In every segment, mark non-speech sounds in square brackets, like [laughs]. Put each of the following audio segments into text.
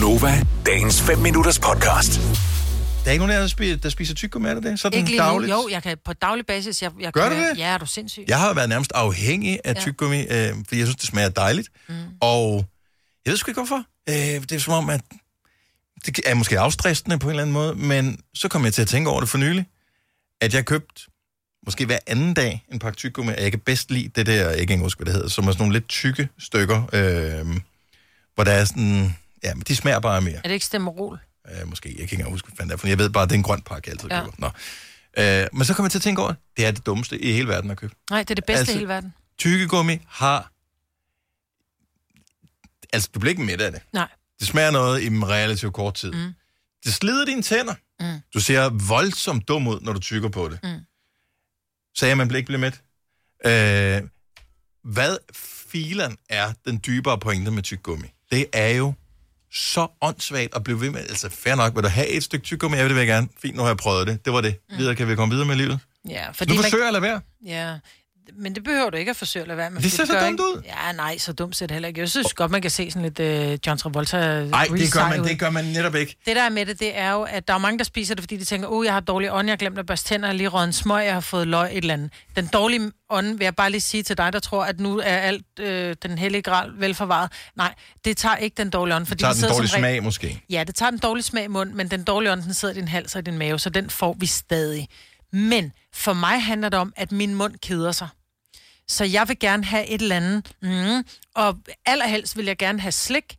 Gunova, dagens 5 minutters podcast. Der er ikke nogen af jer, der spiser, der spiser tyggegummi, er det det? Sådan Ikke lige nu. dagligt? Jo, jeg kan på daglig basis. Jeg, jeg Gør kan, du det? Ja, er du sindssyg? Jeg har været nærmest afhængig af Ja. tyggegummi, øh, fordi jeg synes, det smager dejligt. Mm. Og jeg ved sgu ikke, hvorfor. Øh, det er som om, at det er måske afstressende på en eller anden måde, men så kom jeg til at tænke over det for nylig, at jeg købte måske hver anden dag en pakke tyggegummi, og jeg kan bedst lide det der, jeg kan ikke huske, hvad det hedder, som er sådan nogle lidt tykke stykker, øh, hvor der er sådan, ja, men de smager bare mere. Er det ikke stemmerol? Øh, måske, jeg kan ikke engang huske, hvad det er, for jeg ved bare, at det er en grøn pakke, jeg altid Ja. køber. Nå. Øh, men så kom jeg til at tænke over, det er det dummeste i hele verden at købe. Nej, det er det bedste Altså- i hele verden. Tyggegummi har... Altså, du bliver ikke mæt af det. Nej. Det smager noget i relativt kort tid. Mm. Det slider dine tænder. Mm. Du ser voldsomt dum ud, når du tykker på det. Mm. Sagde jeg, man bliver ikke blive mæt. Øh, hvad filen er den dybere pointe med tyggegummi? Det er jo så åndssvagt at blive ved med. Altså, fair nok, vil du have et stykke tyggegummi? Ja, det vil jeg gerne. Fint, nu har jeg prøvet det. Det var det. Mm. Videre kan vi komme videre med livet. Ja, Nu fordi man, forsøger jeg at lade være. ja, men det behøver du ikke at forsøge at lade være med. Det ser så gør dumt ikke- ud. Ja, nej, så dumt ser det heller ikke. Jeg synes godt, man kan se sådan lidt uh, John Travolta Nej, det gør, man, ud. det gør man netop ikke. Det der er med det, det er jo, at der er mange, der spiser det, fordi de tænker, oh, jeg har dårlig ånd, jeg har glemt at børste tænder, lige røget en smøg, jeg har fået løg, et eller andet. Den dårlige ånd, vil jeg bare lige sige til dig, der tror, at nu er alt øh, den hellige gral velforvaret. Nej, det tager ikke den dårlige ånd, fordi Tager den den dårlige smag, måske. Ja, det tager den dårlige smag i munden, men den dårlige ånd, den sidder i din hals og i din mave, så den får vi stadig. Men for mig handler det om, at min mund keder sig. Så jeg vil gerne have et eller andet, mm, og allerhelst vil jeg gerne have slik,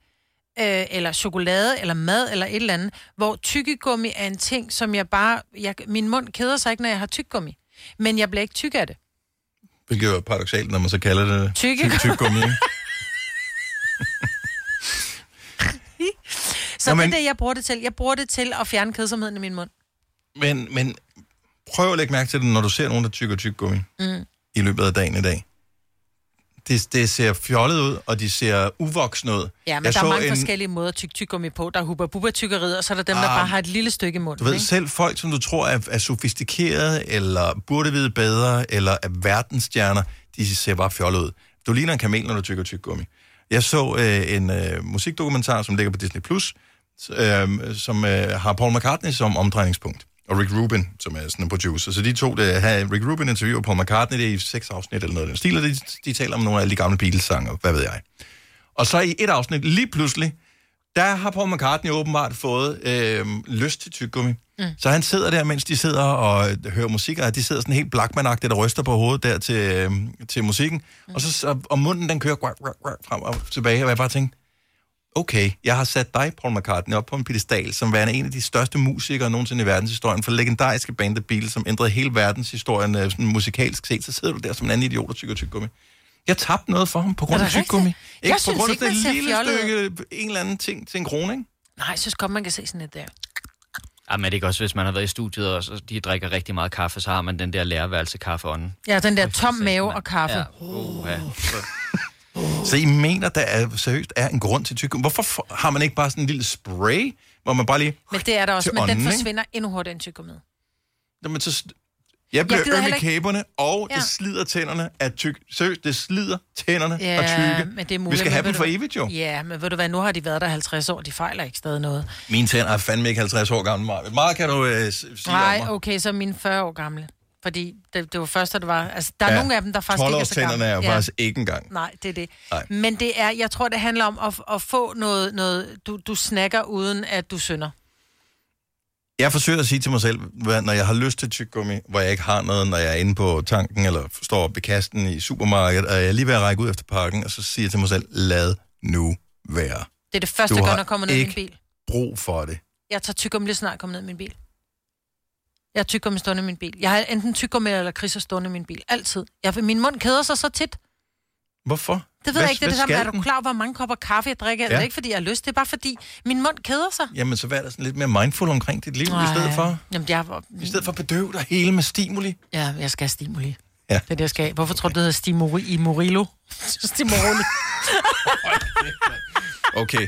øh, eller chokolade, eller mad, eller et eller andet, hvor tykkegummi er en ting, som jeg bare... Jeg, min mund keder sig ikke, når jeg har tyggegummi. Men jeg bliver ikke tyk af det. Hvilket er paradoxalt, når man så kalder det Tykke- tyk, tyggegummi. ikke? [laughs] Så Nå, men- det er det, jeg bruger det til. Jeg bruger det til at fjerne kedsomheden i min mund. Men, men prøv at lægge mærke til det, når du ser nogen, der tykker tyggegummi mm. i løbet af dagen i dag. Det, det ser fjollet ud, og de ser uvoksne ud. Ja, men Jeg der er mange en- forskellige måder at tykke tyggegummi på. Der er hubba bubba tykkeriet, og så er der dem, der Ah, bare har et lille stykke i munden. Du ved, ikke? selv folk, som du tror er, er sofistikerede, eller burde vide bedre, eller er verdensstjerner, de ser bare fjollet ud. Du ligner en kamel, når du tykker tyggegummi. Jeg så øh, en øh, musikdokumentar, som ligger på Disney+, Plus, øh, som øh, har Paul McCartney som omdrejningspunkt, og Rick Rubin, som er sådan en producer. Så de to, der har Rick Rubin interviewer Paul McCartney, det er i seks afsnit eller noget af den stil, og de, de taler om nogle af de gamle Beatles-sange, hvad ved jeg. Og så i et afsnit, lige pludselig, der har Paul McCartney åbenbart fået øh, lyst til tyggegummi. Mm. Så han sidder der, mens de sidder og hører musik, og de sidder sådan helt blakmanagtigt og ryster på hovedet der til, øh, til musikken. Mm. Og, så, og munden den kører frem og tilbage, og jeg bare tænkte, okay, jeg har sat dig, Paul McCartney, op på en pedestal, som værende en af de største musikere nogensinde i verdenshistorien, for legendariske band The Beatles, som ændrede hele verdenshistorien øh, sådan musikalsk set, så sidder du der som en anden idiot og tykker tyggegummi. Jeg tabte noget for ham på grund af tyggegummi. rigtigt? Jeg Ikke på synes grund af ikke, det lille fjollet stykke, en eller anden ting til en krone, ikke? Nej, jeg synes godt, man kan se sådan et der. Ja, men er det ikke også, hvis man har været i studiet, og så de drikker rigtig meget kaffe, så har man den der lærerværelse kaffeånden. Ja, den der tom mave og kaffe. Ja, uh, ja. Så I mener, der er, seriøst er en grund til tyggegummi. Hvorfor for- har man ikke bare sådan en lille spray, hvor man bare lige... Men det er der også, men ånden, den ikke? forsvinder endnu hurtigere end tyggegummiet. Jamen, så, jeg bliver gider øm i ikke- kæberne, og ja. Det slider tænderne af tyk. Seriøst, det slider tænderne Ja, og tykke. men det er muligt. Vi skal have dem du for hvad? evigt, jo. Ja, men ved du hvad, nu har de været der 50 år, de fejler ikke stadig noget. Mine tænder er fandme ikke 50 år gamle. Meget, meget kan du øh, sige Nej, om mig. okay, så er mine 40 år gamle. Fordi det, det var først, at det var... Altså, der er Ja, ja, nogle af dem, der faktisk ikke er så 12-årstænderne gamle. er jo faktisk ikke engang. Nej, det er det. Nej. Men det er, jeg tror, det handler om at, at få noget, noget du, du snakker uden, at du synder. Jeg forsøger at sige til mig selv, når jeg har lyst til tyggegummi, hvor jeg ikke har noget, når jeg er inde på tanken, eller står oppe ved kassen i supermarkedet, og jeg er lige ved at række ud efter pakken, og så siger jeg til mig selv, lad nu være. Det er det første, Du når jeg kommer ned i min bil. Brug for det. Jeg tager tyggegummi lige snart kommer ned i min bil. Jeg har tyggegummi stående i min bil. Jeg har enten tyggegummi eller kriser stående i min bil. Altid. Jeg, min mund keder sig så tit. Hvorfor? Det ved Hvad- jeg ikke. Det er det samme. skal Er du klar over, hvor mange kopper kaffe jeg drikker? Ja. Det er ikke, fordi jeg har lyst. Det er bare, fordi min mund keder sig. Jamen, så vær der sådan lidt mere mindful omkring dit liv, i stedet for, Jamen, jeg, i stedet for at bedøve dig hele med stimuli. ja, jeg skal have stimuli. Ja. Det er det, jeg skal have. Hvorfor tror du, det hedder stimuli i Murillo? [laughs] Stimuli. [laughs] Okay.